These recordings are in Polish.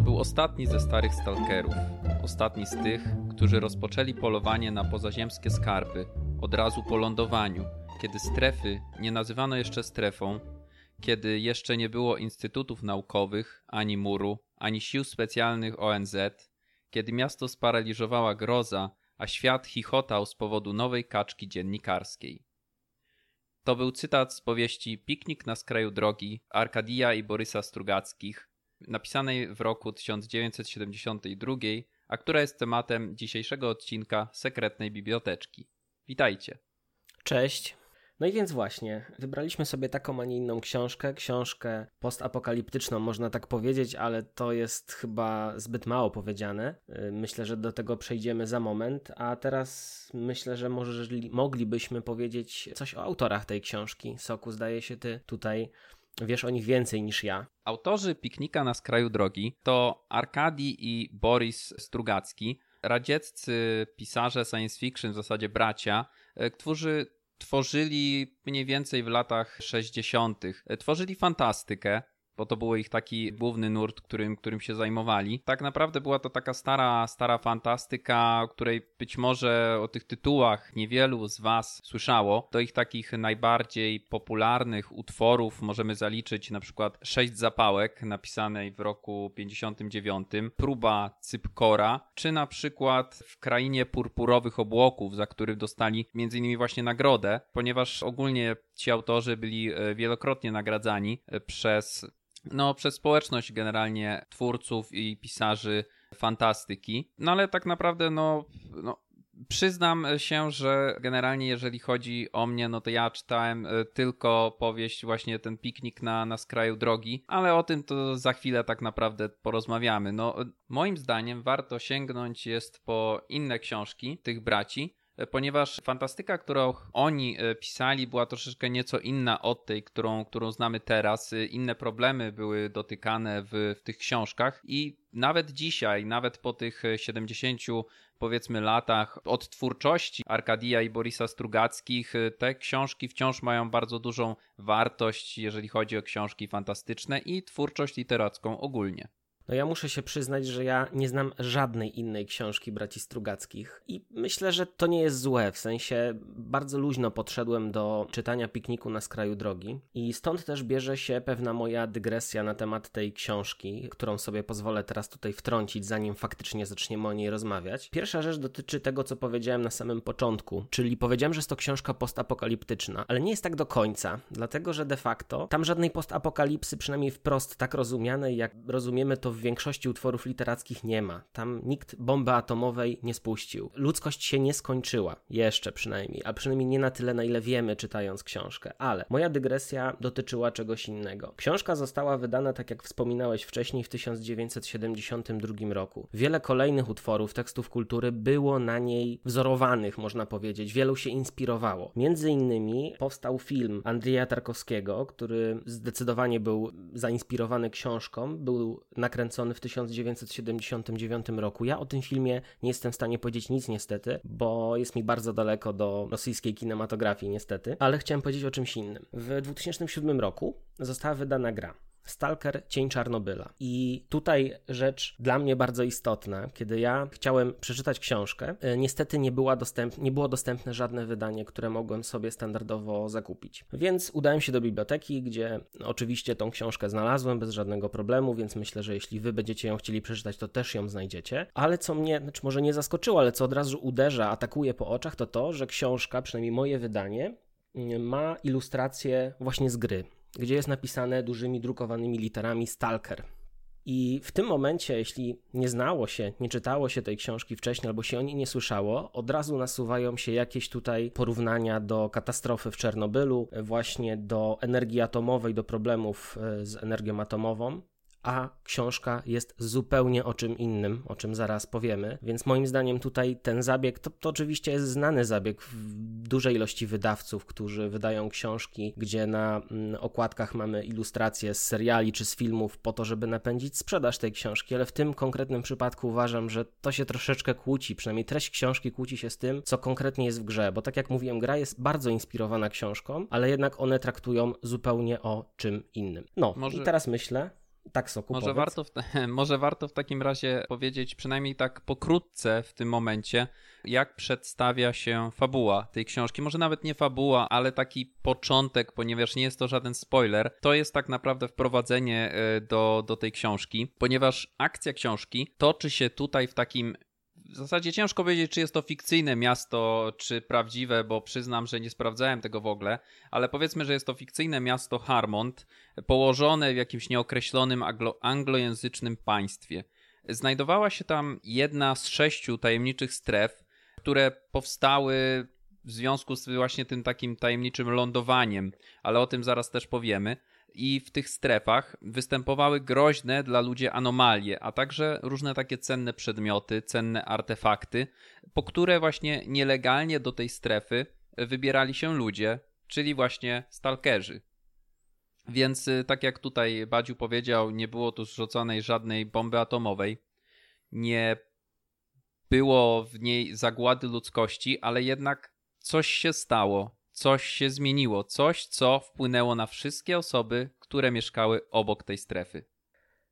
To był ostatni ze starych stalkerów. Ostatni z tych, którzy rozpoczęli polowanie na pozaziemskie skarby od razu po lądowaniu, kiedy strefy nie nazywano jeszcze strefą, kiedy jeszcze nie było instytutów naukowych, ani muru, ani sił specjalnych ONZ, kiedy miasto sparaliżowała groza, a świat chichotał z powodu nowej kaczki dziennikarskiej. To był cytat z powieści Piknik na skraju drogi Arkadia i Borysa Strugackich, napisanej w roku 1972, a która jest tematem dzisiejszego odcinka Sekretnej Biblioteczki. Witajcie. Cześć. No i więc właśnie, wybraliśmy sobie taką, a nie inną książkę, książkę postapokaliptyczną, można tak powiedzieć, ale to jest chyba zbyt mało powiedziane. Y, myślę, że do tego przejdziemy za moment, a teraz myślę, że może moglibyśmy powiedzieć coś o autorach tej książki. Soku, zdaje się, ty tutaj wiesz o nich więcej niż ja. Autorzy Piknika na skraju drogi to Arkadi i Boris Strugacki, radzieccy pisarze science fiction, w zasadzie bracia, y, którzy tworzyli mniej więcej w latach 60. Tworzyli fantastykę, bo to był ich taki główny nurt, którym, którym się zajmowali. Tak naprawdę była to taka stara, stara fantastyka, której być może o tych tytułach niewielu z Was słyszało. Do ich takich najbardziej popularnych utworów możemy zaliczyć na przykład Sześć Zapałek, napisanej w roku 59, Próba Cypkora, czy na przykład W Krainie Purpurowych Obłoków, za który dostali m.in. właśnie nagrodę, ponieważ ogólnie ci autorzy byli e, wielokrotnie nagradzani e, przez no, przez społeczność generalnie twórców i pisarzy fantastyki. No ale tak naprawdę, no, no Przyznam się, że generalnie jeżeli chodzi o mnie, no to ja czytałem e, tylko powieść, właśnie ten piknik na, na skraju drogi, ale o tym to za chwilę tak naprawdę porozmawiamy. No, moim zdaniem warto sięgnąć jest po inne książki tych braci, ponieważ fantastyka, którą oni e, pisali, była troszeczkę nieco inna od tej, którą, którą znamy teraz. E, inne problemy były dotykane w, w tych książkach i nawet dzisiaj, nawet po tych 70 powiedzmy latach od twórczości Arkadia i Borisa Strugackich, e, te książki wciąż mają bardzo dużą wartość, jeżeli chodzi o książki fantastyczne i twórczość literacką ogólnie. No ja muszę się przyznać, że ja nie znam żadnej innej książki braci Strugackich i myślę, że to nie jest złe, w sensie bardzo luźno podszedłem do czytania Pikniku na skraju drogi i stąd też bierze się pewna moja dygresja na temat tej książki, którą sobie pozwolę teraz tutaj wtrącić, zanim faktycznie zaczniemy o niej rozmawiać. Pierwsza rzecz dotyczy tego, co powiedziałem na samym początku, czyli powiedziałem, że jest to książka postapokaliptyczna, ale nie jest tak do końca, dlatego że de facto tam żadnej postapokalipsy, przynajmniej wprost tak rozumianej, jak rozumiemy to w w większości utworów literackich nie ma. Tam nikt bomby atomowej nie spuścił. Ludzkość się nie skończyła, jeszcze przynajmniej, a przynajmniej nie na tyle, na ile wiemy, czytając książkę. Ale moja dygresja dotyczyła czegoś innego. Książka została wydana, tak jak wspominałeś wcześniej, w 1972 roku. Wiele kolejnych utworów, tekstów kultury było na niej wzorowanych, można powiedzieć. Wielu się inspirowało. Między innymi powstał film Andrzeja Tarkowskiego, który zdecydowanie był zainspirowany książką, był nakręcony nakręcony w 1979 roku. Ja o tym filmie nie jestem w stanie powiedzieć nic niestety, bo jest mi bardzo daleko do rosyjskiej kinematografii niestety, ale chciałem powiedzieć o czymś innym. W 2007 roku została wydana gra Stalker Cień Czarnobyla. I tutaj rzecz dla mnie bardzo istotna. Kiedy ja chciałem przeczytać książkę, e, niestety nie, była dostęp, nie było dostępne żadne wydanie, które mogłem sobie standardowo zakupić. Więc udałem się do biblioteki, gdzie oczywiście tą książkę znalazłem bez żadnego problemu, więc myślę, że jeśli wy będziecie ją chcieli przeczytać, to też ją znajdziecie. Ale co mnie, znaczy może nie zaskoczyło, ale co od razu uderza, atakuje po oczach, to to, że książka, przynajmniej moje wydanie, ma ilustrację właśnie z gry gdzie jest napisane dużymi drukowanymi literami Stalker. I w tym momencie, jeśli nie znało się, nie czytało się tej książki wcześniej albo się o niej nie słyszało, od razu nasuwają się jakieś tutaj porównania do katastrofy w Czernobylu, właśnie do energii atomowej, do problemów e, z energią atomową a książka jest zupełnie o czym innym, o czym zaraz powiemy. Więc moim zdaniem tutaj ten zabieg, to, to oczywiście jest znany zabieg w dużej ilości wydawców, którzy wydają książki, gdzie na mm, okładkach mamy ilustracje z seriali czy z filmów po to, żeby napędzić sprzedaż tej książki, ale w tym konkretnym przypadku uważam, że to się troszeczkę kłóci, przynajmniej treść książki kłóci się z tym, co konkretnie jest w grze, bo tak jak mówiłem, gra jest bardzo inspirowana książką, ale jednak one traktują zupełnie o czym innym. No, Może... i teraz myślę, Tak, Soku, może warto, w, może warto w takim razie powiedzieć, przynajmniej tak pokrótce w tym momencie, jak przedstawia się fabuła tej książki. Może nawet nie fabuła, ale taki początek, ponieważ nie jest to żaden spoiler. To jest tak naprawdę wprowadzenie e, do, do tej książki, ponieważ akcja książki toczy się tutaj w takim w zasadzie ciężko powiedzieć, czy jest to fikcyjne miasto, czy prawdziwe, bo przyznam, że nie sprawdzałem tego w ogóle, ale powiedzmy, że jest to fikcyjne miasto Harmont, położone w jakimś nieokreślonym anglo anglojęzycznym państwie. Znajdowała się tam jedna z sześciu tajemniczych stref, które powstały w związku z właśnie tym takim tajemniczym lądowaniem, ale o tym zaraz też powiemy i w tych strefach występowały groźne dla ludzi anomalie, a także różne takie cenne przedmioty, cenne artefakty, po które właśnie nielegalnie do tej strefy wybierali się ludzie, czyli właśnie stalkerzy. Więc y, tak jak tutaj Badziu powiedział, nie było tu zrzuconej żadnej bomby atomowej, nie było w niej zagłady ludzkości, ale jednak coś się stało coś się zmieniło, coś, co wpłynęło na wszystkie osoby, które mieszkały obok tej strefy.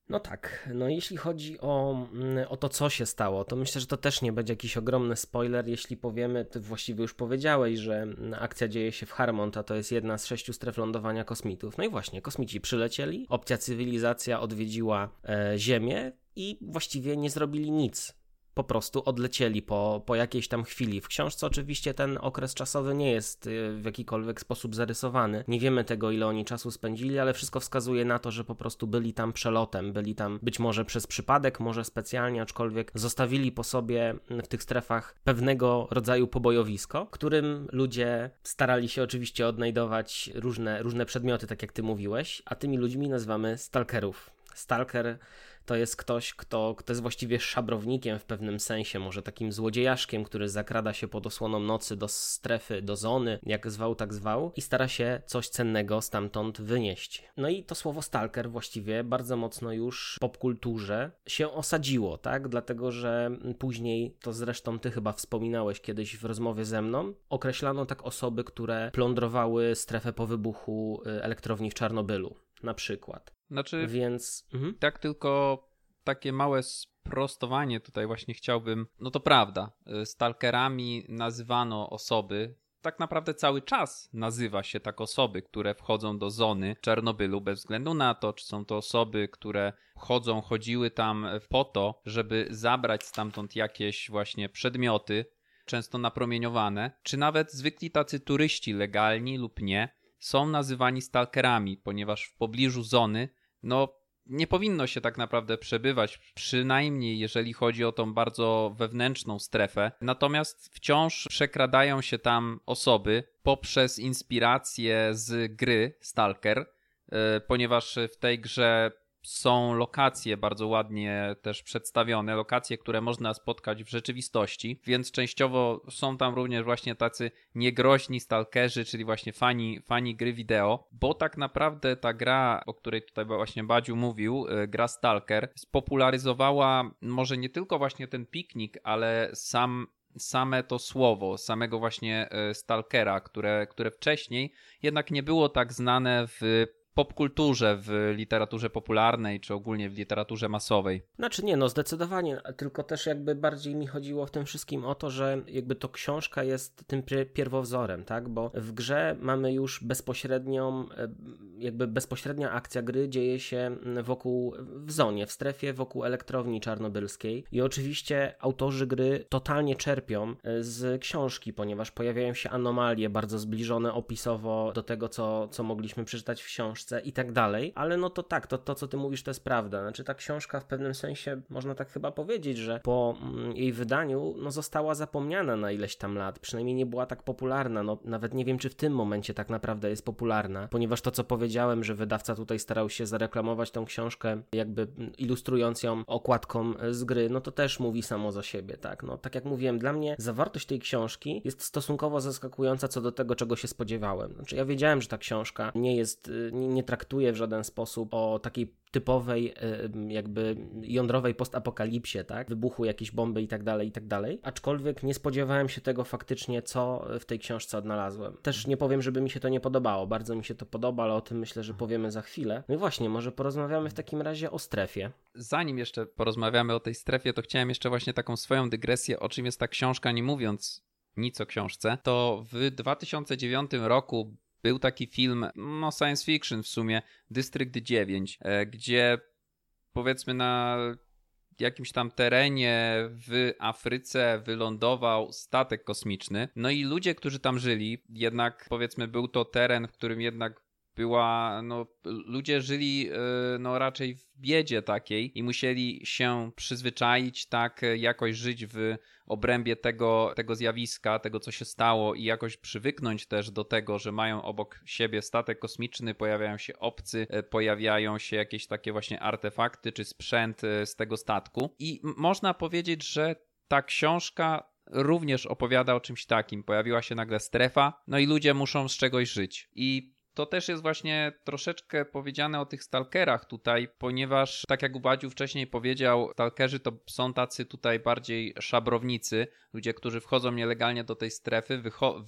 No tak, no jeśli chodzi o, mm, o to, co się stało, to myślę, że to też nie będzie jakiś ogromny spoiler, jeśli powiemy, ty właściwie już powiedziałeś, że akcja dzieje się w Harmont, a to jest jedna z sześciu stref lądowania kosmitów. No i właśnie, kosmici przylecieli, obcia cywilizacja odwiedziła e, Ziemię i właściwie nie zrobili nic po prostu odlecieli po, po jakiejś tam chwili. W książce oczywiście ten okres czasowy nie jest y, w jakikolwiek sposób zarysowany. Nie wiemy tego, ile oni czasu spędzili, ale wszystko wskazuje na to, że po prostu byli tam przelotem, byli tam być może przez przypadek, może specjalnie, aczkolwiek zostawili po sobie w tych strefach pewnego rodzaju pobojowisko, którym ludzie starali się oczywiście odnajdować różne, różne przedmioty, tak jak ty mówiłeś, a tymi ludźmi nazywamy stalkerów. Stalker to jest ktoś, kto, kto jest właściwie szabrownikiem w pewnym sensie, może takim złodziejaszkiem, który zakrada się pod osłoną nocy do strefy, do zony, jak zwał, tak zwał, i stara się coś cennego stamtąd wynieść. No i to słowo stalker właściwie bardzo mocno już w popkulturze się osadziło, tak? Dlatego, że później, to zresztą ty chyba wspominałeś kiedyś w rozmowie ze mną, określano tak osoby, które plądrowały strefę po wybuchu y, elektrowni w Czarnobylu na przykład. Znaczy, Więc mhm. tak tylko takie małe sprostowanie tutaj właśnie chciałbym. No to prawda, y, stalkerami nazywano osoby, tak naprawdę cały czas nazywa się tak osoby, które wchodzą do zony Czarnobylu, bez względu na to, czy są to osoby, które chodzą, chodziły tam po to, żeby zabrać stamtąd jakieś właśnie przedmioty, często napromieniowane, czy nawet zwykli tacy turyści, legalni lub nie, są nazywani stalkerami, ponieważ w pobliżu zony, no nie powinno się tak naprawdę przebywać, przynajmniej jeżeli chodzi o tą bardzo wewnętrzną strefę. Natomiast wciąż przekradają się tam osoby poprzez inspirację z gry Stalker, e, ponieważ w tej grze są lokacje bardzo ładnie też przedstawione, lokacje, które można spotkać w rzeczywistości, więc częściowo są tam również właśnie tacy niegroźni stalkerzy, czyli właśnie fani, fani gry wideo, bo tak naprawdę ta gra, o której tutaj właśnie Badziu mówił, e, gra Stalker, spopularyzowała może nie tylko właśnie ten piknik, ale sam same to słowo, samego właśnie e, Stalkera, które, które wcześniej jednak nie było tak znane w popkulturze, w literaturze popularnej, czy ogólnie w literaturze masowej. Znaczy nie, no zdecydowanie, tylko też jakby bardziej mi chodziło w tym wszystkim o to, że jakby to książka jest tym pierwowzorem, tak, bo w grze mamy już bezpośrednią, e, jakby bezpośrednia akcja gry dzieje się wokół, w zonie, w strefie wokół elektrowni czarnobylskiej i oczywiście autorzy gry totalnie czerpią e, z książki, ponieważ pojawiają się anomalie bardzo zbliżone opisowo do tego, co, co mogliśmy przeczytać w książce, książce i tak dalej, ale no to tak, to, to co ty mówisz to jest prawda. Znaczy ta książka w pewnym sensie, można tak chyba powiedzieć, że po mm, jej wydaniu no została zapomniana na ileś tam lat, przynajmniej nie była tak popularna, no nawet nie wiem czy w tym momencie tak naprawdę jest popularna, ponieważ to co powiedziałem, że wydawca tutaj starał się zareklamować tą książkę jakby ilustrując ją okładką z gry, no to też mówi samo za siebie, tak. No tak jak mówiłem, dla mnie zawartość tej książki jest stosunkowo zaskakująca co do tego, czego się spodziewałem. Znaczy ja wiedziałem, że ta książka nie jest, y, nie, nie traktuje w żaden sposób o takiej typowej jakby jądrowej postapokalipsie, tak? Wybuchu jakiejś bomby i tak dalej, i tak dalej. Aczkolwiek nie spodziewałem się tego faktycznie, co w tej książce odnalazłem. Też nie powiem, żeby mi się to nie podobało. Bardzo mi się to podoba, ale o tym myślę, że powiemy za chwilę. No i właśnie, może porozmawiamy w takim razie o strefie. Zanim jeszcze porozmawiamy o tej strefie, to chciałem jeszcze właśnie taką swoją dygresję, o czym jest ta książka, nie mówiąc nic o książce. To w 2009 roku był taki film, no science fiction w sumie, District 9, e, gdzie powiedzmy na jakimś tam terenie w Afryce wylądował statek kosmiczny. No i ludzie, którzy tam żyli, jednak powiedzmy był to teren, w którym jednak była, no, ludzie żyli e, no, raczej w biedzie takiej i musieli się przyzwyczaić, tak, jakoś żyć w obrębie tego, tego zjawiska, tego co się stało i jakoś przywyknąć też do tego, że mają obok siebie statek kosmiczny, pojawiają się obcy, e, pojawiają się jakieś takie właśnie artefakty czy sprzęt e, z tego statku. I można powiedzieć, że ta książka również opowiada o czymś takim. Pojawiła się nagle strefa, no i ludzie muszą z czegoś żyć. I to też jest właśnie troszeczkę powiedziane o tych stalkerach tutaj, ponieważ tak jak Uwadziu wcześniej powiedział, stalkerzy to są tacy tutaj bardziej szabrownicy, ludzie, którzy wchodzą nielegalnie do tej strefy,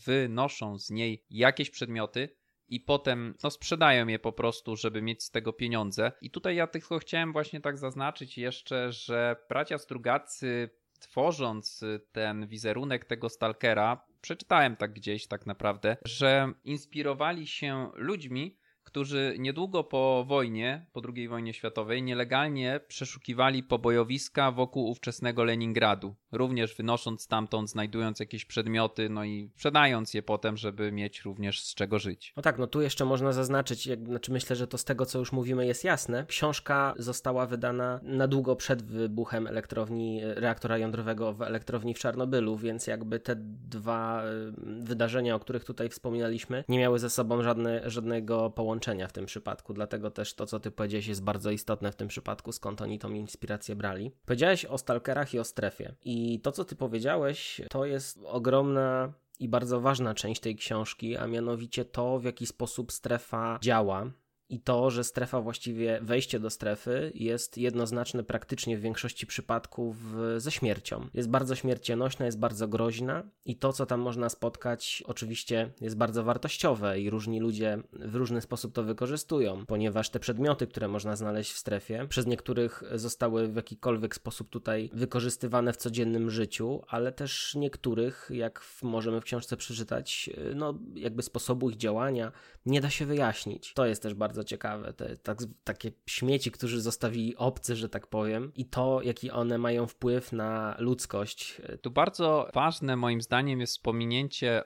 wynoszą z niej jakieś przedmioty, i potem no, sprzedają je po prostu, żeby mieć z tego pieniądze. I tutaj ja tylko chciałem właśnie tak zaznaczyć jeszcze, że bracia Strugacy tworząc ten wizerunek tego stalkera, przeczytałem tak gdzieś tak naprawdę, że inspirowali się ludźmi, którzy niedługo po wojnie, po II wojnie światowej, nielegalnie przeszukiwali pobojowiska wokół ówczesnego Leningradu, również wynosząc stamtąd, znajdując jakieś przedmioty, no i sprzedając je potem, żeby mieć również z czego żyć. No tak, no tu jeszcze można zaznaczyć, jak, znaczy myślę, że to z tego, co już mówimy, jest jasne. Książka została wydana na długo przed wybuchem elektrowni, reaktora jądrowego w elektrowni w Czarnobylu, więc jakby te dwa y, wydarzenia, o których tutaj wspominaliśmy, nie miały ze sobą żadne, żadnego połączenia połączenia w tym przypadku, dlatego też to, co ty powiedziałeś, jest bardzo istotne w tym przypadku, skąd oni tą inspirację brali. Powiedziałeś o stalkerach i o strefie. I to, co ty powiedziałeś, to jest ogromna i bardzo ważna część tej książki, a mianowicie to, w jaki sposób strefa działa i to, że strefa właściwie, wejście do strefy jest jednoznaczne praktycznie w większości przypadków ze śmiercią. Jest bardzo śmiercionośna, jest bardzo groźna i to, co tam można spotkać, oczywiście jest bardzo wartościowe i różni ludzie w różny sposób to wykorzystują, ponieważ te przedmioty, które można znaleźć w strefie, przez niektórych zostały w jakikolwiek sposób tutaj wykorzystywane w codziennym życiu, ale też niektórych, jak możemy w książce przeczytać, no jakby sposobu ich działania nie da się wyjaśnić. To jest też bardzo bardzo ciekawe. Te tak, takie śmieci, którzy zostawili obcy, że tak powiem, i to, jaki one mają wpływ na ludzkość. Tu bardzo ważne moim zdaniem jest wspomnienie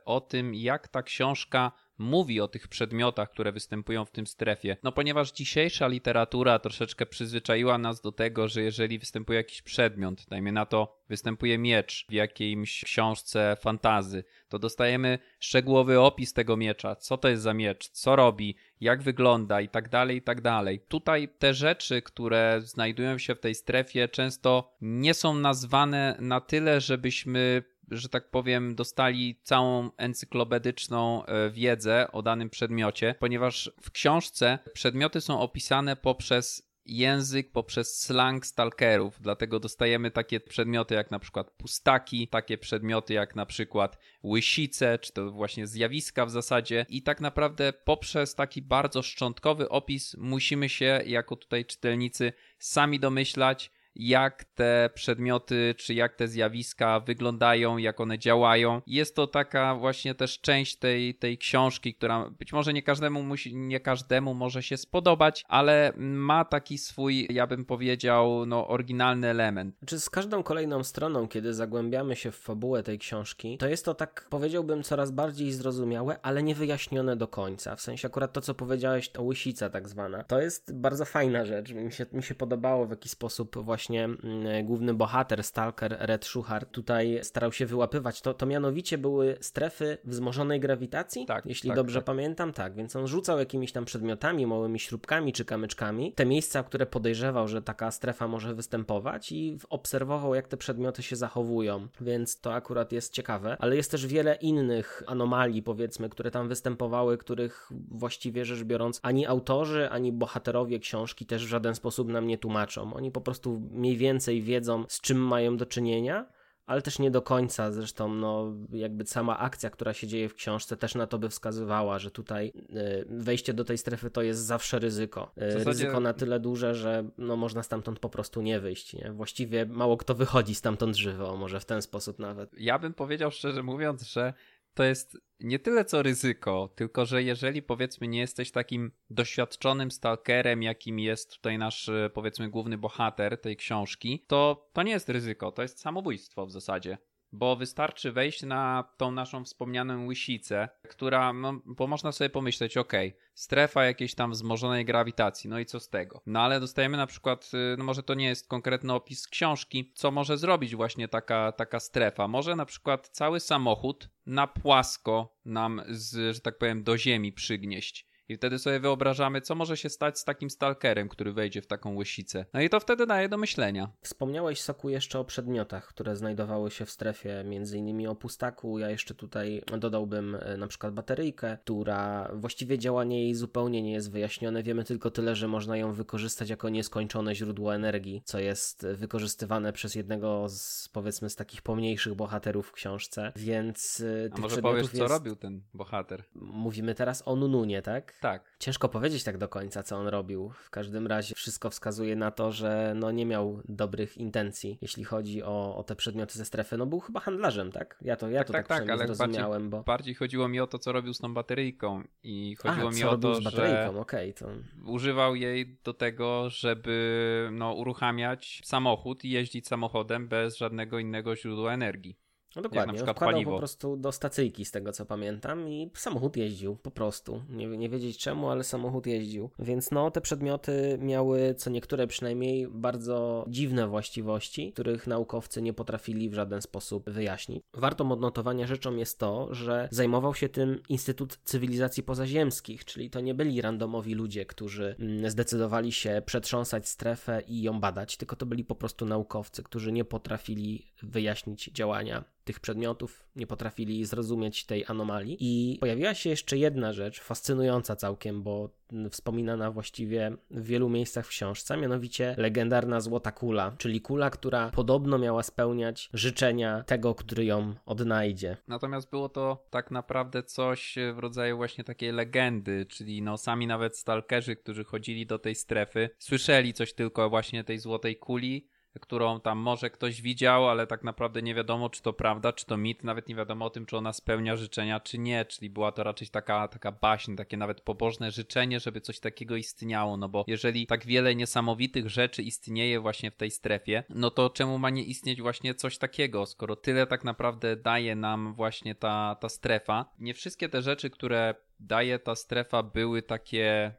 o tym, jak ta książka mówi o tych przedmiotach, które występują w tym strefie. No ponieważ dzisiejsza literatura troszeczkę przyzwyczaiła nas do tego, że jeżeli występuje jakiś przedmiot, dajmy na to występuje miecz w jakiejś książce fantazy, to dostajemy szczegółowy opis tego miecza, co to jest za miecz, co robi, jak wygląda i tak dalej, i tak dalej. Tutaj te rzeczy, które znajdują się w tej strefie często nie są nazwane na tyle, żebyśmy że tak powiem, dostali całą encyklopedyczną e, wiedzę o danym przedmiocie, ponieważ w książce przedmioty są opisane poprzez język poprzez slang stalkerów, dlatego dostajemy takie przedmioty jak na przykład pustaki, takie przedmioty jak na przykład łysice, czy to właśnie zjawiska w zasadzie. I tak naprawdę poprzez taki bardzo szczątkowy opis musimy się jako tutaj czytelnicy sami domyślać, jak te przedmioty, czy jak te zjawiska wyglądają, jak one działają. Jest to taka właśnie też część tej, tej książki, która być może nie każdemu musi, nie każdemu może się spodobać, ale ma taki swój, ja bym powiedział, no oryginalny element. Czy z każdą kolejną stroną, kiedy zagłębiamy się w fabułę tej książki, to jest to tak, powiedziałbym, coraz bardziej zrozumiałe, ale nie wyjaśnione do końca. W sensie akurat to, co powiedziałeś, to łysica tak zwana. To jest bardzo fajna rzecz. Mi się, mi się podobało w jaki sposób właśnie właśnie mm, główny bohater, stalker Red Schuchard tutaj starał się wyłapywać, to, to mianowicie były strefy wzmożonej grawitacji, tak, jeśli tak, dobrze tak. pamiętam, tak, więc on rzucał jakimiś tam przedmiotami, małymi śrubkami czy kamyczkami, te miejsca, które podejrzewał, że taka strefa może występować i obserwował, jak te przedmioty się zachowują, więc to akurat jest ciekawe, ale jest też wiele innych anomalii, powiedzmy, które tam występowały, których właściwie rzecz biorąc ani autorzy, ani bohaterowie książki też w żaden sposób nam nie tłumaczą. Oni po prostu mniej więcej wiedzą, z czym mają do czynienia, ale też nie do końca. Zresztą, no, jakby sama akcja, która się dzieje w książce, też na to by wskazywała, że tutaj y, wejście do tej strefy to jest zawsze ryzyko. Y, zasadzie- Ryzyko na tyle duże, że no, można stamtąd po prostu nie wyjść. Nie? Właściwie mało kto wychodzi stamtąd żywo, może w ten sposób nawet. Ja bym powiedział szczerze mówiąc, że to jest nie tyle co ryzyko, tylko że jeżeli powiedzmy nie jesteś takim doświadczonym stalkerem, jakim jest tutaj nasz e, powiedzmy główny bohater tej książki, to to nie jest ryzyko, to jest samobójstwo w zasadzie. Bo wystarczy wejść na tą naszą wspomnianą łysicę, która, no, bo można sobie pomyśleć, okej, strefa jakiejś tam wzmożonej grawitacji, no i co z tego? No ale dostajemy na przykład, y, no może to nie jest konkretny opis książki, co może zrobić właśnie taka, taka strefa. Może na przykład cały samochód na płasko nam, z, że tak powiem, do ziemi przygnieść. I wtedy sobie wyobrażamy, co może się stać z takim stalkerem, który wejdzie w taką łysicę. No i to wtedy daje do myślenia. Wspomniałeś, Soku, jeszcze o przedmiotach, które znajdowały się w strefie, między innymi o pustaku. Ja jeszcze tutaj dodałbym e, na przykład bateryjkę, która właściwie działanie jej zupełnie nie jest wyjaśnione. Wiemy tylko tyle, że można ją wykorzystać jako nieskończone źródło energii, co jest wykorzystywane przez jednego z, powiedzmy, z takich pomniejszych bohaterów w książce, więc e, A tych może powiesz, co jest... robił ten bohater? Mówimy teraz o Nununie, tak? Tak. Ciężko powiedzieć tak do końca, co on robił. W każdym razie wszystko wskazuje na to, że no nie miał dobrych intencji, jeśli chodzi o, o te przedmioty ze strefy. No był chyba handlarzem, tak? Ja to, ja Tak, to tak, tak, tak, ale zrozumiałem, bo... Bardziej chodziło mi o to, co robił z tą bateryjką. I chodziło A, mi o to, z bateryjką, że okej, to... używał jej do tego, żeby no, uruchamiać samochód i jeździć samochodem bez żadnego innego źródła energii. No na dokładnie, przykład wkładał paliwo. po prostu do stacyjki z tego co pamiętam i samochód jeździł po prostu. Nie, nie wiedzieć czemu, ale samochód jeździł. Więc no, te przedmioty miały, co niektóre przynajmniej, bardzo dziwne właściwości, których naukowcy nie potrafili w żaden sposób wyjaśnić. Wartą odnotowania rzeczą jest to, że zajmował się tym Instytut Cywilizacji Pozaziemskich, czyli to nie byli randomowi ludzie, którzy mm, zdecydowali się przetrząsać strefę i ją badać, tylko to byli po prostu naukowcy, którzy nie potrafili wyjaśnić działania tych przedmiotów, nie potrafili zrozumieć tej anomalii. I pojawiła się jeszcze jedna rzecz, fascynująca całkiem, bo wspominana właściwie w wielu miejscach w książce, mianowicie legendarna złota kula, czyli kula, która podobno miała spełniać życzenia tego, który ją odnajdzie. Natomiast było to tak naprawdę coś w rodzaju właśnie takiej legendy, czyli no sami nawet stalkerzy, którzy chodzili do tej strefy, słyszeli coś tylko właśnie tej złotej kuli, którą tam może ktoś widział, ale tak naprawdę nie wiadomo, czy to prawda, czy to mit, nawet nie wiadomo o tym, czy ona spełnia życzenia, czy nie, czyli była to raczej taka, taka baśń, takie nawet pobożne życzenie, żeby coś takiego istniało, no bo jeżeli tak wiele niesamowitych rzeczy istnieje właśnie w tej strefie, no to czemu ma nie istnieć właśnie coś takiego, skoro tyle tak naprawdę daje nam właśnie ta, ta strefa. Nie wszystkie te rzeczy, które daje ta strefa były takie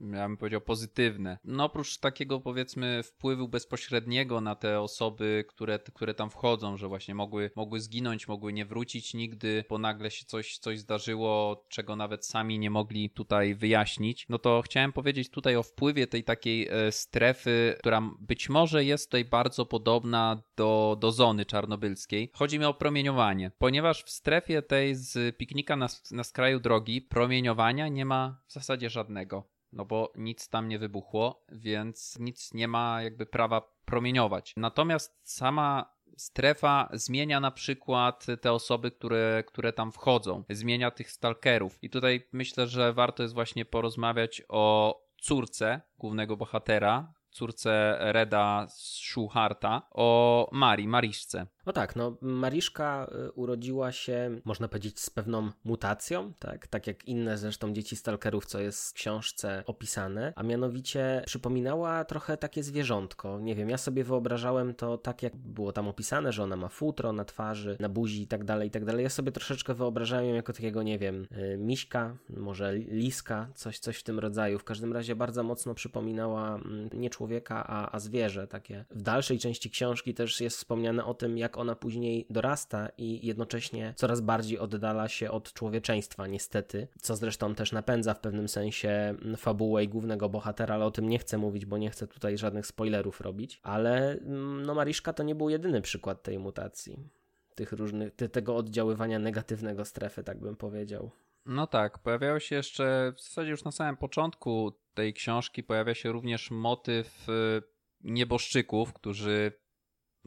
ja bym powiedział pozytywne. No oprócz takiego powiedzmy wpływu bezpośredniego na te osoby, które, które tam wchodzą, że właśnie mogły, mogły zginąć, mogły nie wrócić nigdy, bo nagle się coś, coś zdarzyło, czego nawet sami nie mogli tutaj wyjaśnić. No to chciałem powiedzieć tutaj o wpływie tej takiej e, strefy, która być może jest tutaj bardzo podobna do, do zony czarnobylskiej. Chodzi mi o promieniowanie, ponieważ w strefie tej z piknika na, na skraju drogi promieniowania nie ma w zasadzie żadnego no bo nic tam nie wybuchło, więc nic nie ma jakby prawa promieniować. Natomiast sama strefa zmienia na przykład te osoby, które, które tam wchodzą, zmienia tych stalkerów. I tutaj myślę, że warto jest właśnie porozmawiać o córce głównego bohatera, córce Reda Schuharta, o Marii, Mariszce. No tak, no Mariszka y, urodziła się, można powiedzieć, z pewną mutacją, tak, tak jak inne zresztą dzieci stalkerów, co jest w książce opisane, a mianowicie przypominała trochę takie zwierzątko. Nie wiem, ja sobie wyobrażałem to tak, jak było tam opisane, że ona ma futro na twarzy, na buzi i tak dalej, i tak dalej. Ja sobie troszeczkę wyobrażałem ją jako takiego, nie wiem, y, miśka, może liska, coś, coś w tym rodzaju. W każdym razie bardzo mocno przypominała mm, nie człowieka, a, a zwierzę takie. W dalszej części książki też jest wspomniane o tym, jak ona później dorasta i jednocześnie coraz bardziej oddala się od człowieczeństwa, niestety, co zresztą też napędza w pewnym sensie fabułę i głównego bohatera, ale o tym nie chcę mówić, bo nie chcę tutaj żadnych spoilerów robić, ale mm, no Mariszka to nie był jedyny przykład tej mutacji, tych różnych, tego oddziaływania negatywnego strefy, tak bym powiedział. No tak, pojawiało się jeszcze w zasadzie już na samym początku tej książki pojawia się również motyw y, nieboszczyków, którzy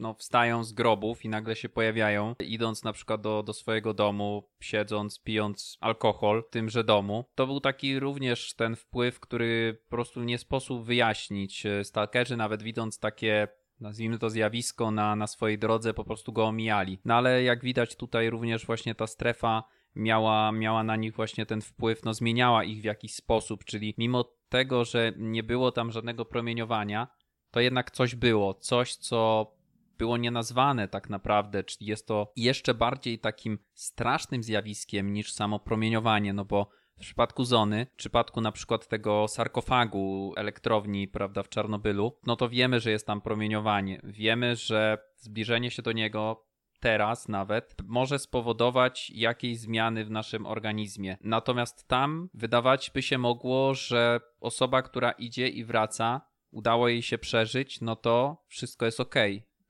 no, wstają z grobów i nagle się pojawiają, idąc na przykład do, do swojego domu, siedząc, pijąc alkohol w tymże domu. To był taki również ten wpływ, który po prostu nie sposób wyjaśnić. Stalkerzy nawet widząc takie nazwijmy to zjawisko na, na swojej drodze, po prostu go omijali. No ale jak widać tutaj również właśnie ta strefa miała, miała na nich właśnie ten wpływ, no zmieniała ich w jakiś sposób, czyli mimo tego, że nie było tam żadnego promieniowania, to jednak coś było, coś, co było nienazwane tak naprawdę, czyli jest to jeszcze bardziej takim strasznym zjawiskiem niż samo promieniowanie, no bo w przypadku Zony, w przypadku na przykład tego sarkofagu elektrowni, prawda, w Czarnobylu, no to wiemy, że jest tam promieniowanie. Wiemy, że zbliżenie się do niego teraz nawet może spowodować jakieś zmiany w naszym organizmie. Natomiast tam wydawać by się mogło, że osoba, która idzie i wraca, udało jej się przeżyć, no to wszystko jest ok.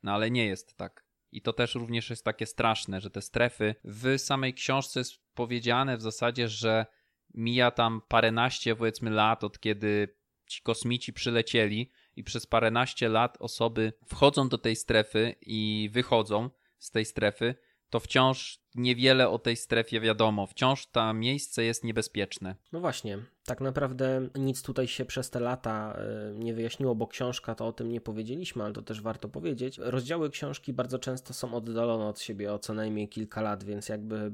No ale nie jest tak. I to też również jest takie straszne, że te strefy w samej książce jest powiedziane w zasadzie, że mija tam paręnaście powiedzmy lat od kiedy ci kosmici przylecieli i przez paręnaście lat osoby wchodzą do tej strefy i wychodzą z tej strefy, to wciąż niewiele o tej strefie wiadomo. Wciąż to miejsce jest niebezpieczne. No właśnie, tak naprawdę nic tutaj się przez te lata e, nie wyjaśniło, bo książka to o tym nie powiedzieliśmy, ale to też warto powiedzieć. Rozdziały książki bardzo często są oddalone od siebie o co najmniej kilka lat, więc jakby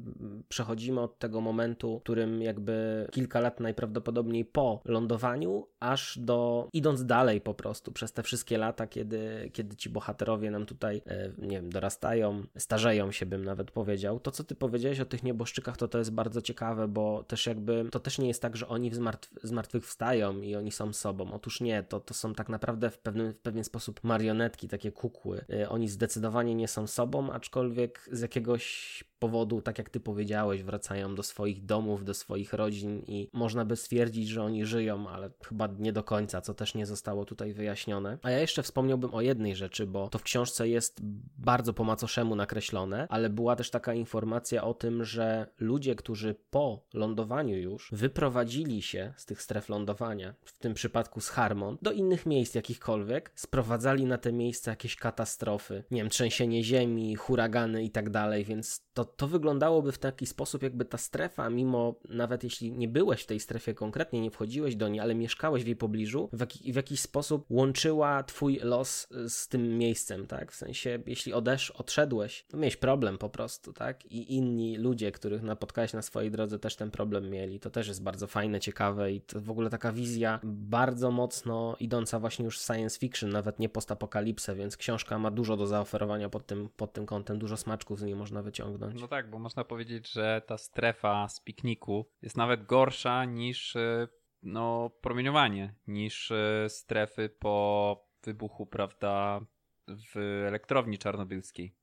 przechodzimy od tego momentu, którym jakby kilka lat najprawdopodobniej po lądowaniu, aż do idąc dalej po prostu przez te wszystkie lata, kiedy, kiedy ci bohaterowie nam tutaj, e, nie wiem, dorastają, starzeją się, bym nawet powiedział. To, co ty powiedziałeś o tych nieboszczykach, to to jest bardzo ciekawe, bo też jakby to też nie jest tak, że oni w zmartw zmartwychwstają i oni są sobą. Otóż nie, to, to są tak naprawdę w, pewnym, w pewien sposób marionetki, takie kukły. Y, oni zdecydowanie nie są sobą, aczkolwiek z jakiegoś powodu, tak jak ty powiedziałeś, wracają do swoich domów, do swoich rodzin i można by stwierdzić, że oni żyją, ale chyba nie do końca, co też nie zostało tutaj wyjaśnione. A ja jeszcze wspomniałbym o jednej rzeczy, bo to w książce jest bardzo po macoszemu nakreślone, ale była też taka informacja o tym, że ludzie, którzy po lądowaniu już wyprowadzili się z tych stref lądowania, w tym przypadku z Harmon, do innych miejsc jakichkolwiek, sprowadzali na te miejsca jakieś katastrofy, nie wiem, trzęsienie ziemi, huragany i tak dalej, więc to to wyglądałoby w taki sposób, jakby ta strefa, mimo nawet jeśli nie byłeś w tej strefie konkretnie, nie wchodziłeś do niej, ale mieszkałeś w jej pobliżu, w, w jakiś sposób łączyła twój los z tym miejscem, tak? W sensie, jeśli odesz, odszedłeś, to miałeś problem po prostu, tak? I inni ludzie, których napotkałeś na swojej drodze, też ten problem mieli. To też jest bardzo fajne, ciekawe i to w ogóle taka wizja bardzo mocno idąca właśnie już w science fiction, nawet nie postapokalipsę, więc książka ma dużo do zaoferowania pod tym, pod tym kątem, dużo smaczków z niej można wyciągnąć. No tak, bo można powiedzieć, że ta strefa z pikniku jest nawet gorsza niż e, no, promieniowanie, niż e, strefy po wybuchu, prawda, w elektrowni czarnobylskiej.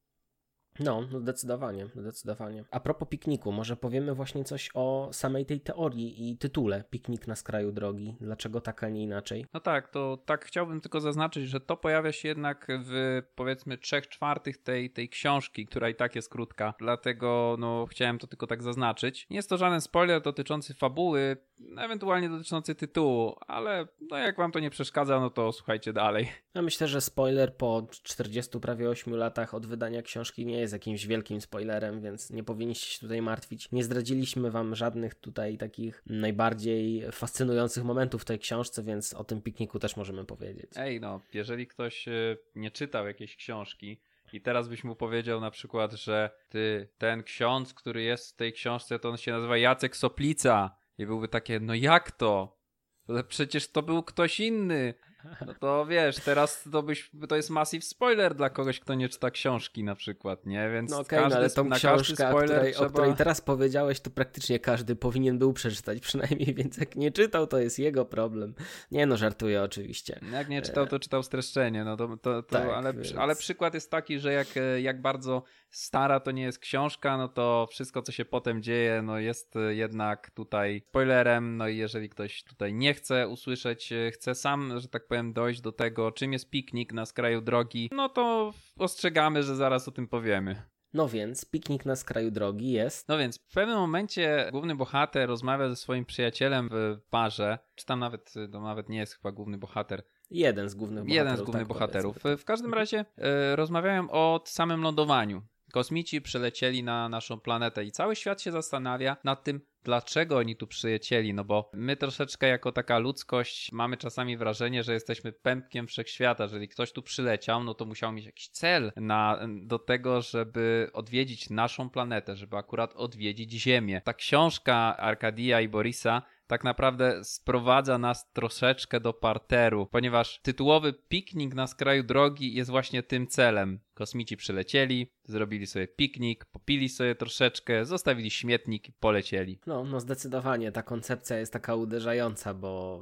No, no, zdecydowanie, zdecydowanie. A propos pikniku, może powiemy właśnie coś o samej tej teorii i tytule Piknik na skraju drogi. Dlaczego tak, a nie inaczej? No tak, to tak chciałbym tylko zaznaczyć, że to pojawia się jednak w powiedzmy trzech czwartych tej, tej książki, która i tak jest krótka. Dlatego no chciałem to tylko tak zaznaczyć. Nie jest to żaden spoiler dotyczący fabuły, ewentualnie dotyczący tytułu, ale no jak wam to nie przeszkadza, no to słuchajcie dalej. Ja myślę, że spoiler po 40 prawie 8 latach od wydania książki nie jest jakimś wielkim spoilerem, więc nie powinniście się tutaj martwić. Nie zdradziliśmy wam żadnych tutaj takich najbardziej fascynujących momentów w tej książce, więc o tym pikniku też możemy powiedzieć. Ej, no, jeżeli ktoś e, nie czytał jakiejś książki I teraz byś mu powiedział na przykład, że ty, ten ksiądz, który jest w tej książce, to on się nazywa Jacek Soplica. I byłby takie, no jak to? Ale przecież to był ktoś inny. No to wiesz, teraz to, byś, to jest massive spoiler dla kogoś, kto nie czyta książki na przykład, nie? Więc no okay, no ale tą książkę, której, trzeba... o której teraz powiedziałeś, to praktycznie każdy powinien był przeczytać przynajmniej, więc jak nie czytał, to jest jego problem. Nie no, żartuję oczywiście. Jak nie czytał, to czytał streszczenie, no to, to, to tak, ale, więc... ale przykład jest taki, że jak, jak bardzo stara to nie jest książka, no to wszystko, co się potem dzieje, no jest jednak tutaj spoilerem, no i jeżeli ktoś tutaj nie chce usłyszeć, chce sam, że tak powiem, dojść do tego, czym jest piknik na skraju drogi, no to ostrzegamy, że zaraz o tym powiemy. No więc, piknik na skraju drogi jest. No więc, w pewnym momencie główny bohater rozmawia ze swoim przyjacielem w barze, czy tam nawet, to nawet nie jest chyba główny bohater, Jeden z głównych bohaterów. Jeden z głównych tak bohaterów. W każdym razie e, rozmawiałem o samym lądowaniu. Kosmici przylecieli na naszą planetę i cały świat się zastanawia nad tym, dlaczego oni tu przylecieli, no bo my troszeczkę jako taka ludzkość mamy czasami wrażenie, że jesteśmy pępkiem wszechświata. Jeżeli ktoś tu przyleciał, no to musiał mieć jakiś cel na, do tego, żeby odwiedzić naszą planetę, żeby akurat odwiedzić Ziemię. Ta książka Arkadia i Borisa tak naprawdę sprowadza nas troszeczkę do parteru, ponieważ tytułowy piknik na skraju drogi jest właśnie tym celem. Kosmici przylecieli, zrobili sobie piknik, popili sobie troszeczkę, zostawili śmietnik i polecieli. No, no zdecydowanie ta koncepcja jest taka uderzająca, bo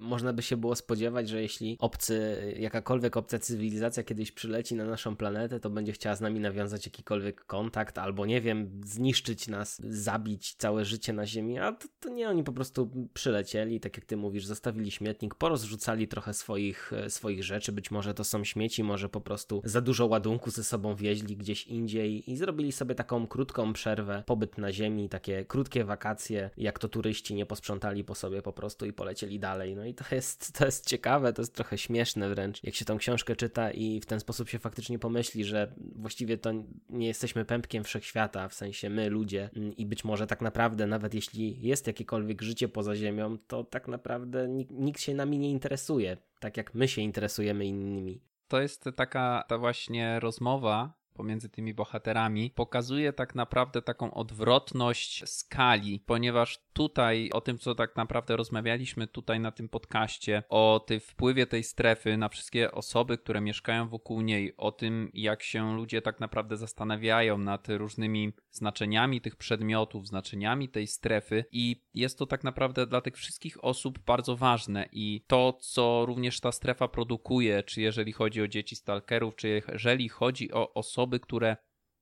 można by się było spodziewać, że jeśli obcy, jakakolwiek obca cywilizacja kiedyś przyleci na naszą planetę, to będzie chciała z nami nawiązać jakikolwiek kontakt, albo nie wiem, zniszczyć nas, zabić całe życie na Ziemi, a to, to nie, oni po prostu przylecieli, tak jak ty mówisz, zostawili śmietnik, porozrzucali trochę swoich, swoich rzeczy, być może to są śmieci, może po prostu za dużo ładunku ze sobą wieźli gdzieś indziej i zrobili sobie taką krótką przerwę, pobyt na ziemi, takie krótkie wakacje, jak to turyści nie posprzątali po sobie po prostu i polecieli dalej. No i to jest, to jest ciekawe, to jest trochę śmieszne wręcz, jak się tą książkę czyta i w ten sposób się faktycznie pomyśli, że właściwie to nie jesteśmy pępkiem wszechświata, w sensie my, ludzie i być może tak naprawdę nawet jeśli jest jakiekolwiek życie poza ziemią, to tak naprawdę nikt, nikt się nami nie interesuje, tak jak my się interesujemy innymi to jest taka ta właśnie rozmowa pomiędzy tymi bohaterami pokazuje tak naprawdę taką odwrotność skali, ponieważ tutaj o tym, co tak naprawdę rozmawialiśmy tutaj na tym podcaście, o tym wpływie tej strefy na wszystkie osoby, które mieszkają wokół niej, o tym, jak się ludzie tak naprawdę zastanawiają nad różnymi znaczeniami tych przedmiotów, znaczeniami tej strefy i jest to tak naprawdę dla tych wszystkich osób bardzo ważne. I to, co również ta strefa produkuje, czy jeżeli chodzi o dzieci stalkerów, czy jeżeli chodzi o osoby, które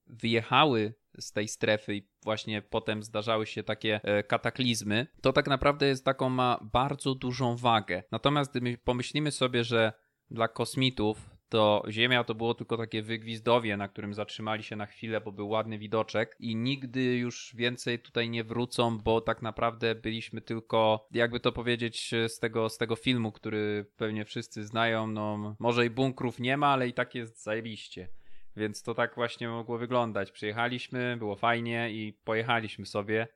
wyjechały z tej strefy i właśnie potem zdarzały się takie e, kataklizmy, to tak naprawdę jest taką ma bardzo dużą wagę. Natomiast gdy pomyślimy sobie, że dla kosmitów to Ziemia to było tylko takie wygwizdowie, na którym zatrzymali się na chwilę, bo był ładny widoczek i nigdy już więcej tutaj nie wrócą, bo tak naprawdę byliśmy tylko, jakby to powiedzieć, z tego, z tego filmu, który pewnie wszyscy znają, no może i bunkrów nie ma, ale i tak jest zajebiście. Więc to tak właśnie mogło wyglądać. Przyjechaliśmy, było fajnie i pojechaliśmy sobie.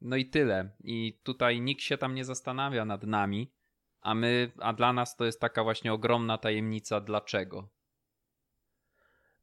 No i tyle. I tutaj nikt się tam nie zastanawia nad nami, a my, a dla nas to jest taka właśnie ogromna tajemnica dlaczego.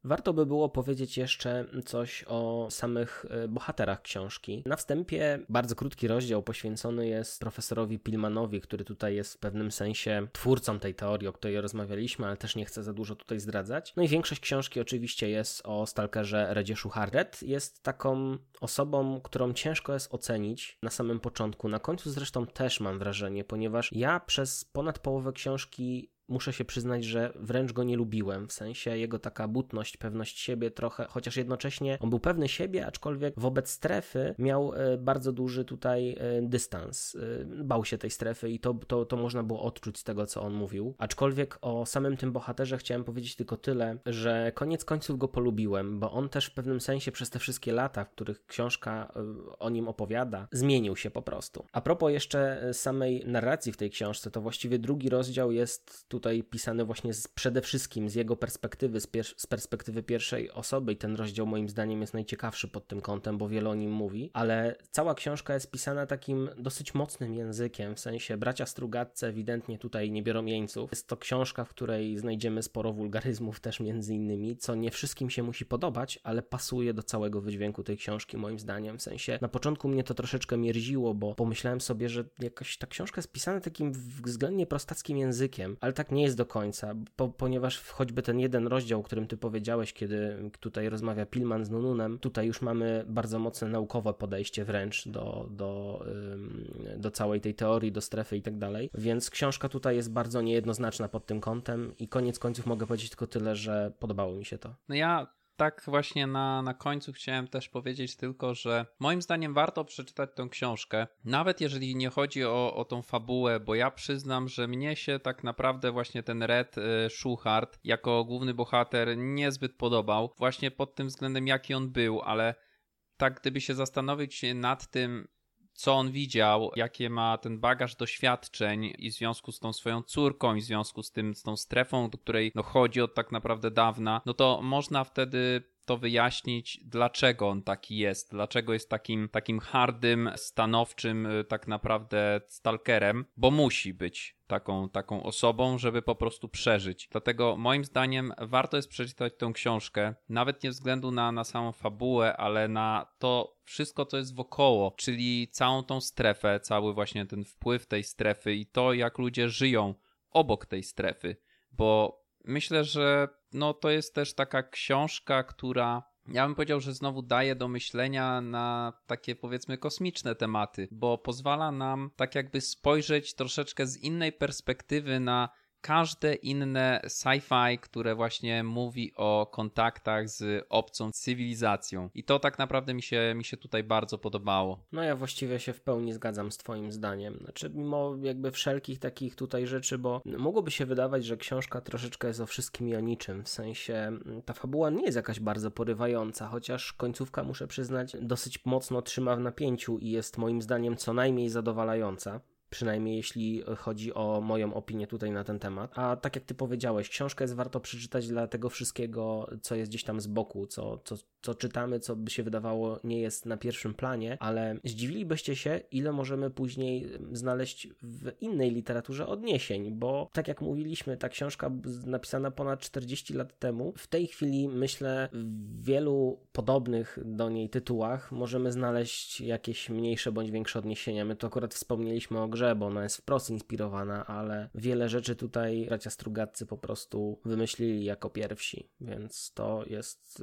Warto by było powiedzieć jeszcze coś o samych e, bohaterach książki. Na wstępie bardzo krótki rozdział poświęcony jest profesorowi Pilmanowi, który tutaj jest w pewnym sensie twórcą tej teorii, o której rozmawialiśmy, ale też nie chcę za dużo tutaj zdradzać. No i większość książki oczywiście jest o stalkerze Redzieszu Hardet. Jest taką osobą, którą ciężko jest ocenić na samym początku. Na końcu zresztą też mam wrażenie, ponieważ ja przez ponad połowę książki muszę się przyznać, że wręcz go nie lubiłem. W sensie jego taka butność, pewność siebie trochę, chociaż jednocześnie on był pewny siebie, aczkolwiek wobec strefy miał e, bardzo duży tutaj e, dystans. E, bał się tej strefy i to, to, to można było odczuć z tego, co on mówił. Aczkolwiek o samym tym bohaterze chciałem powiedzieć tylko tyle, że koniec końców go polubiłem, bo on też w pewnym sensie przez te wszystkie lata, w których książka o nim opowiada, zmienił się po prostu. A propos jeszcze samej narracji w tej książce, to właściwie drugi rozdział jest tu tutaj pisany właśnie z, przede wszystkim z jego perspektywy, z, pier- z perspektywy pierwszej osoby i ten rozdział moim zdaniem jest najciekawszy pod tym kątem, bo wiele o nim mówi, ale cała książka jest pisana takim dosyć mocnym językiem, w sensie bracia Strugatce ewidentnie tutaj nie biorą jeńców. Jest to książka, w której znajdziemy sporo wulgaryzmów też między innymi, co nie wszystkim się musi podobać, ale pasuje do całego wydźwięku tej książki moim zdaniem, w sensie na początku mnie to troszeczkę mierziło, bo pomyślałem sobie, że jakaś ta książka jest pisana takim względnie prostackim językiem, ale tak nie jest do końca, po, ponieważ choćby ten jeden rozdział, o którym ty powiedziałeś, kiedy tutaj rozmawia Pilman z Nununem, tutaj już mamy bardzo mocne naukowe podejście wręcz do, do, do całej tej teorii, do strefy i tak dalej, więc książka tutaj jest bardzo niejednoznaczna pod tym kątem i koniec końców mogę powiedzieć tylko tyle, że podobało mi się to. No ja tak właśnie na, na końcu chciałem też powiedzieć tylko, że moim zdaniem warto przeczytać tą książkę, nawet jeżeli nie chodzi o, o tą fabułę, bo ja przyznam, że mnie się tak naprawdę właśnie ten Red y, Schuchard jako główny bohater niezbyt podobał, właśnie pod tym względem jaki on był, ale tak gdyby się zastanowić nad tym, co on widział, jakie ma ten bagaż doświadczeń i w związku z tą swoją córką, i w związku z tym, z tą strefą, do której no, chodzi od tak naprawdę dawna, no to można wtedy to wyjaśnić, dlaczego on taki jest, dlaczego jest takim, takim hardym, stanowczym, y, tak naprawdę stalkerem, bo musi być taką, taką osobą, żeby po prostu przeżyć. Dlatego moim zdaniem warto jest przeczytać tę książkę, nawet nie względu na, na samą fabułę, ale na to wszystko, co jest wokoło, czyli całą tą strefę, cały właśnie ten wpływ tej strefy i to, jak ludzie żyją obok tej strefy, bo myślę, że no to jest też taka książka, która ja bym powiedział, że znowu daje do myślenia na takie powiedzmy kosmiczne tematy, bo pozwala nam tak jakby spojrzeć troszeczkę z innej perspektywy na każde inne sci-fi, które właśnie mówi o kontaktach z obcą cywilizacją. I to tak naprawdę mi się, mi się tutaj bardzo podobało. No ja właściwie się w pełni zgadzam z twoim zdaniem. Znaczy mimo jakby wszelkich takich tutaj rzeczy, bo mogłoby się wydawać, że książka troszeczkę jest o wszystkim i o niczym. W sensie mm, ta fabuła nie jest jakaś bardzo porywająca, chociaż końcówka muszę przyznać dosyć mocno trzyma w napięciu i jest moim zdaniem co najmniej zadowalająca przynajmniej jeśli chodzi o moją opinię tutaj na ten temat. A tak jak ty powiedziałeś, książkę jest warto przeczytać dla tego wszystkiego, co jest gdzieś tam z boku, co, co, co czytamy, co by się wydawało nie jest na pierwszym planie, ale zdziwilibyście się, ile możemy później znaleźć w innej literaturze odniesień, bo tak jak mówiliśmy, ta książka napisana ponad 40 lat temu, w tej chwili myślę w wielu podobnych do niej tytułach możemy znaleźć jakieś mniejsze bądź większe odniesienia. My to akurat wspomnieliśmy o grze, bo ona jest wprost inspirowana, ale wiele rzeczy tutaj bracia Strugatcy po prostu wymyślili jako pierwsi, więc to jest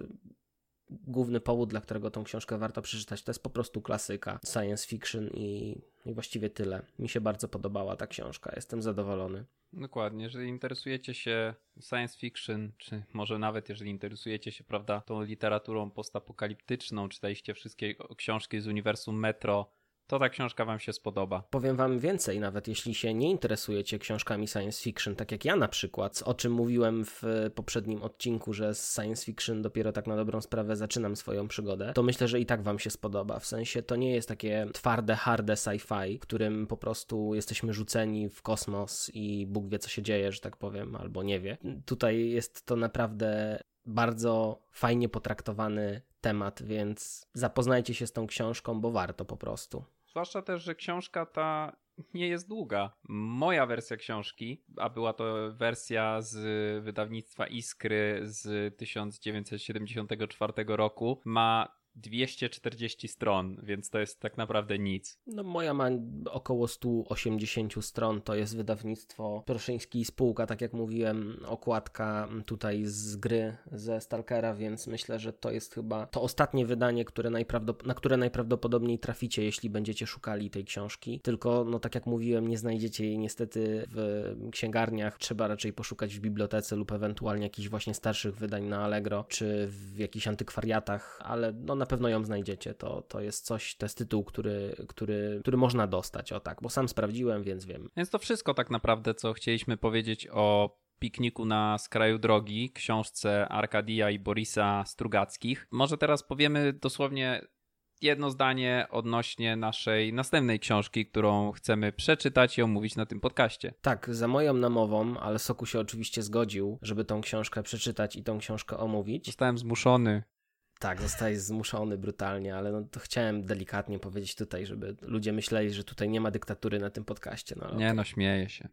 główny powód, dla którego tą książkę warto przeczytać. To jest po prostu klasyka science fiction i, i właściwie tyle. Mi się bardzo podobała ta książka, jestem zadowolony. Dokładnie, jeżeli interesujecie się science fiction, czy może nawet jeżeli interesujecie się, prawda, tą literaturą postapokaliptyczną, czytaliście wszystkie książki z uniwersum Metro, to ta książka Wam się spodoba. Powiem Wam więcej, nawet jeśli się nie interesujecie książkami science fiction, tak jak ja na przykład, o czym mówiłem w poprzednim odcinku, że z science fiction dopiero tak na dobrą sprawę zaczynam swoją przygodę, to myślę, że i tak Wam się spodoba. W sensie to nie jest takie twarde, harde sci-fi, którym po prostu jesteśmy rzuceni w kosmos i Bóg wie, co się dzieje, że tak powiem, albo nie wie. Tutaj jest to naprawdę bardzo fajnie potraktowany temat, więc zapoznajcie się z tą książką, bo warto po prostu. Zwłaszcza też, że książka ta nie jest długa. Moja wersja książki, a była to wersja z wydawnictwa Iskry z 1974 roku, ma 240 stron, więc to jest tak naprawdę nic. No moja ma około 180 stron, to jest wydawnictwo Proszyński i spółka, tak jak mówiłem, okładka tutaj z gry ze Stalkera, więc myślę, że to jest chyba to ostatnie wydanie, które najprawdop- na które najprawdopodobniej traficie, jeśli będziecie szukali tej książki. Tylko, no tak jak mówiłem, nie znajdziecie jej niestety w księgarniach, trzeba raczej poszukać w bibliotece lub ewentualnie jakichś właśnie starszych wydań na Allegro, czy w jakichś antykwariatach, ale no na pewno ją znajdziecie. To, to jest coś, to jest tytuł, który, który, który można dostać, o tak, bo sam sprawdziłem, więc wiem. Więc to wszystko tak naprawdę, co chcieliśmy powiedzieć o pikniku na skraju drogi, książce Arkadia i Borisa Strugackich. Może teraz powiemy dosłownie jedno zdanie odnośnie naszej następnej książki, którą chcemy przeczytać i omówić na tym podcaście. Tak, za moją namową, ale Soku się oczywiście zgodził, żeby tą książkę przeczytać i tą książkę omówić. Zostałem zmuszony. Tak, zostałeś zmuszony brutalnie, ale no to chciałem delikatnie powiedzieć tutaj, żeby ludzie myśleli, że tutaj nie ma dyktatury na tym podcaście. No, nie, okay. no śmieję się.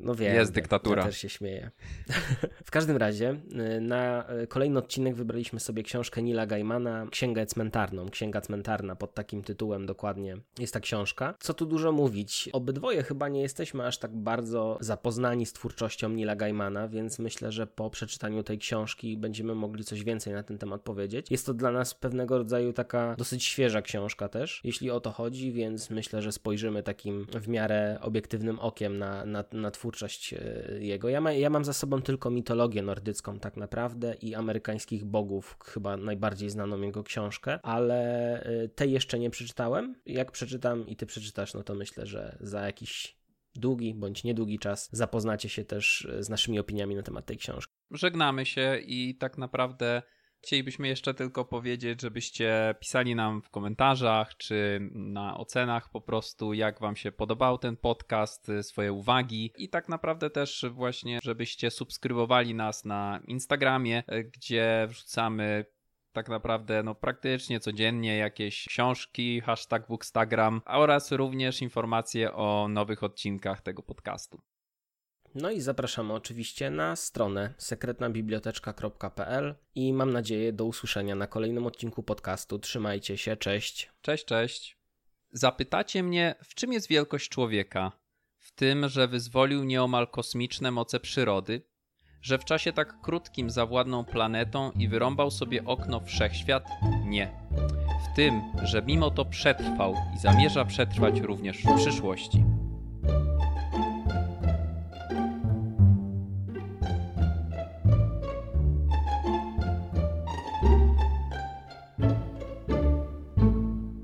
No wiem, jest dyktatura. Ja też się śmieję. w każdym razie y, na y, kolejny odcinek wybraliśmy sobie książkę Nila Gaimana, Księgę Cmentarną. Księga Cmentarna pod takim tytułem dokładnie jest ta książka. Co tu dużo mówić? Obydwoje chyba nie jesteśmy aż tak bardzo zapoznani z twórczością Nila Gaimana, więc myślę, że po przeczytaniu tej książki będziemy mogli coś więcej na ten temat powiedzieć. Jest to dla nas pewnego rodzaju taka dosyć świeża książka też, jeśli o to chodzi, więc myślę, że spojrzymy takim w miarę obiektywnym okiem na, na, na twórczość twórczość e, jego. Ja, ma, ja mam za sobą tylko mitologię nordycką tak naprawdę i amerykańskich bogów, chyba najbardziej znaną jego książkę, ale e, tej jeszcze nie przeczytałem. Jak przeczytam i ty przeczytasz, no to myślę, że za jakiś długi bądź niedługi czas zapoznacie się też e, z naszymi opiniami na temat tej książki. Żegnamy się i tak naprawdę Chcielibyśmy jeszcze tylko powiedzieć, żebyście pisali nam w komentarzach czy na ocenach po prostu, jak Wam się podobał ten podcast, swoje uwagi i tak naprawdę też właśnie, żebyście subskrybowali nas na Instagramie, gdzie wrzucamy tak naprawdę no, praktycznie codziennie jakieś książki, hashtag Bookstagram oraz również informacje o nowych odcinkach tego podcastu. No i zapraszamy oczywiście na stronę sekretnabiblioteczka.pl i mam nadzieję do usłyszenia na kolejnym odcinku podcastu. Trzymajcie się, cześć. Cześć, cześć. Zapytacie mnie, w czym jest wielkość człowieka? W tym, że wyzwolił nieomal kosmiczne moce przyrody? Że w czasie tak krótkim zawładnął planetą i wyrąbał sobie okno wszechświat? Nie. W tym, że mimo to przetrwał i zamierza przetrwać również w przyszłości.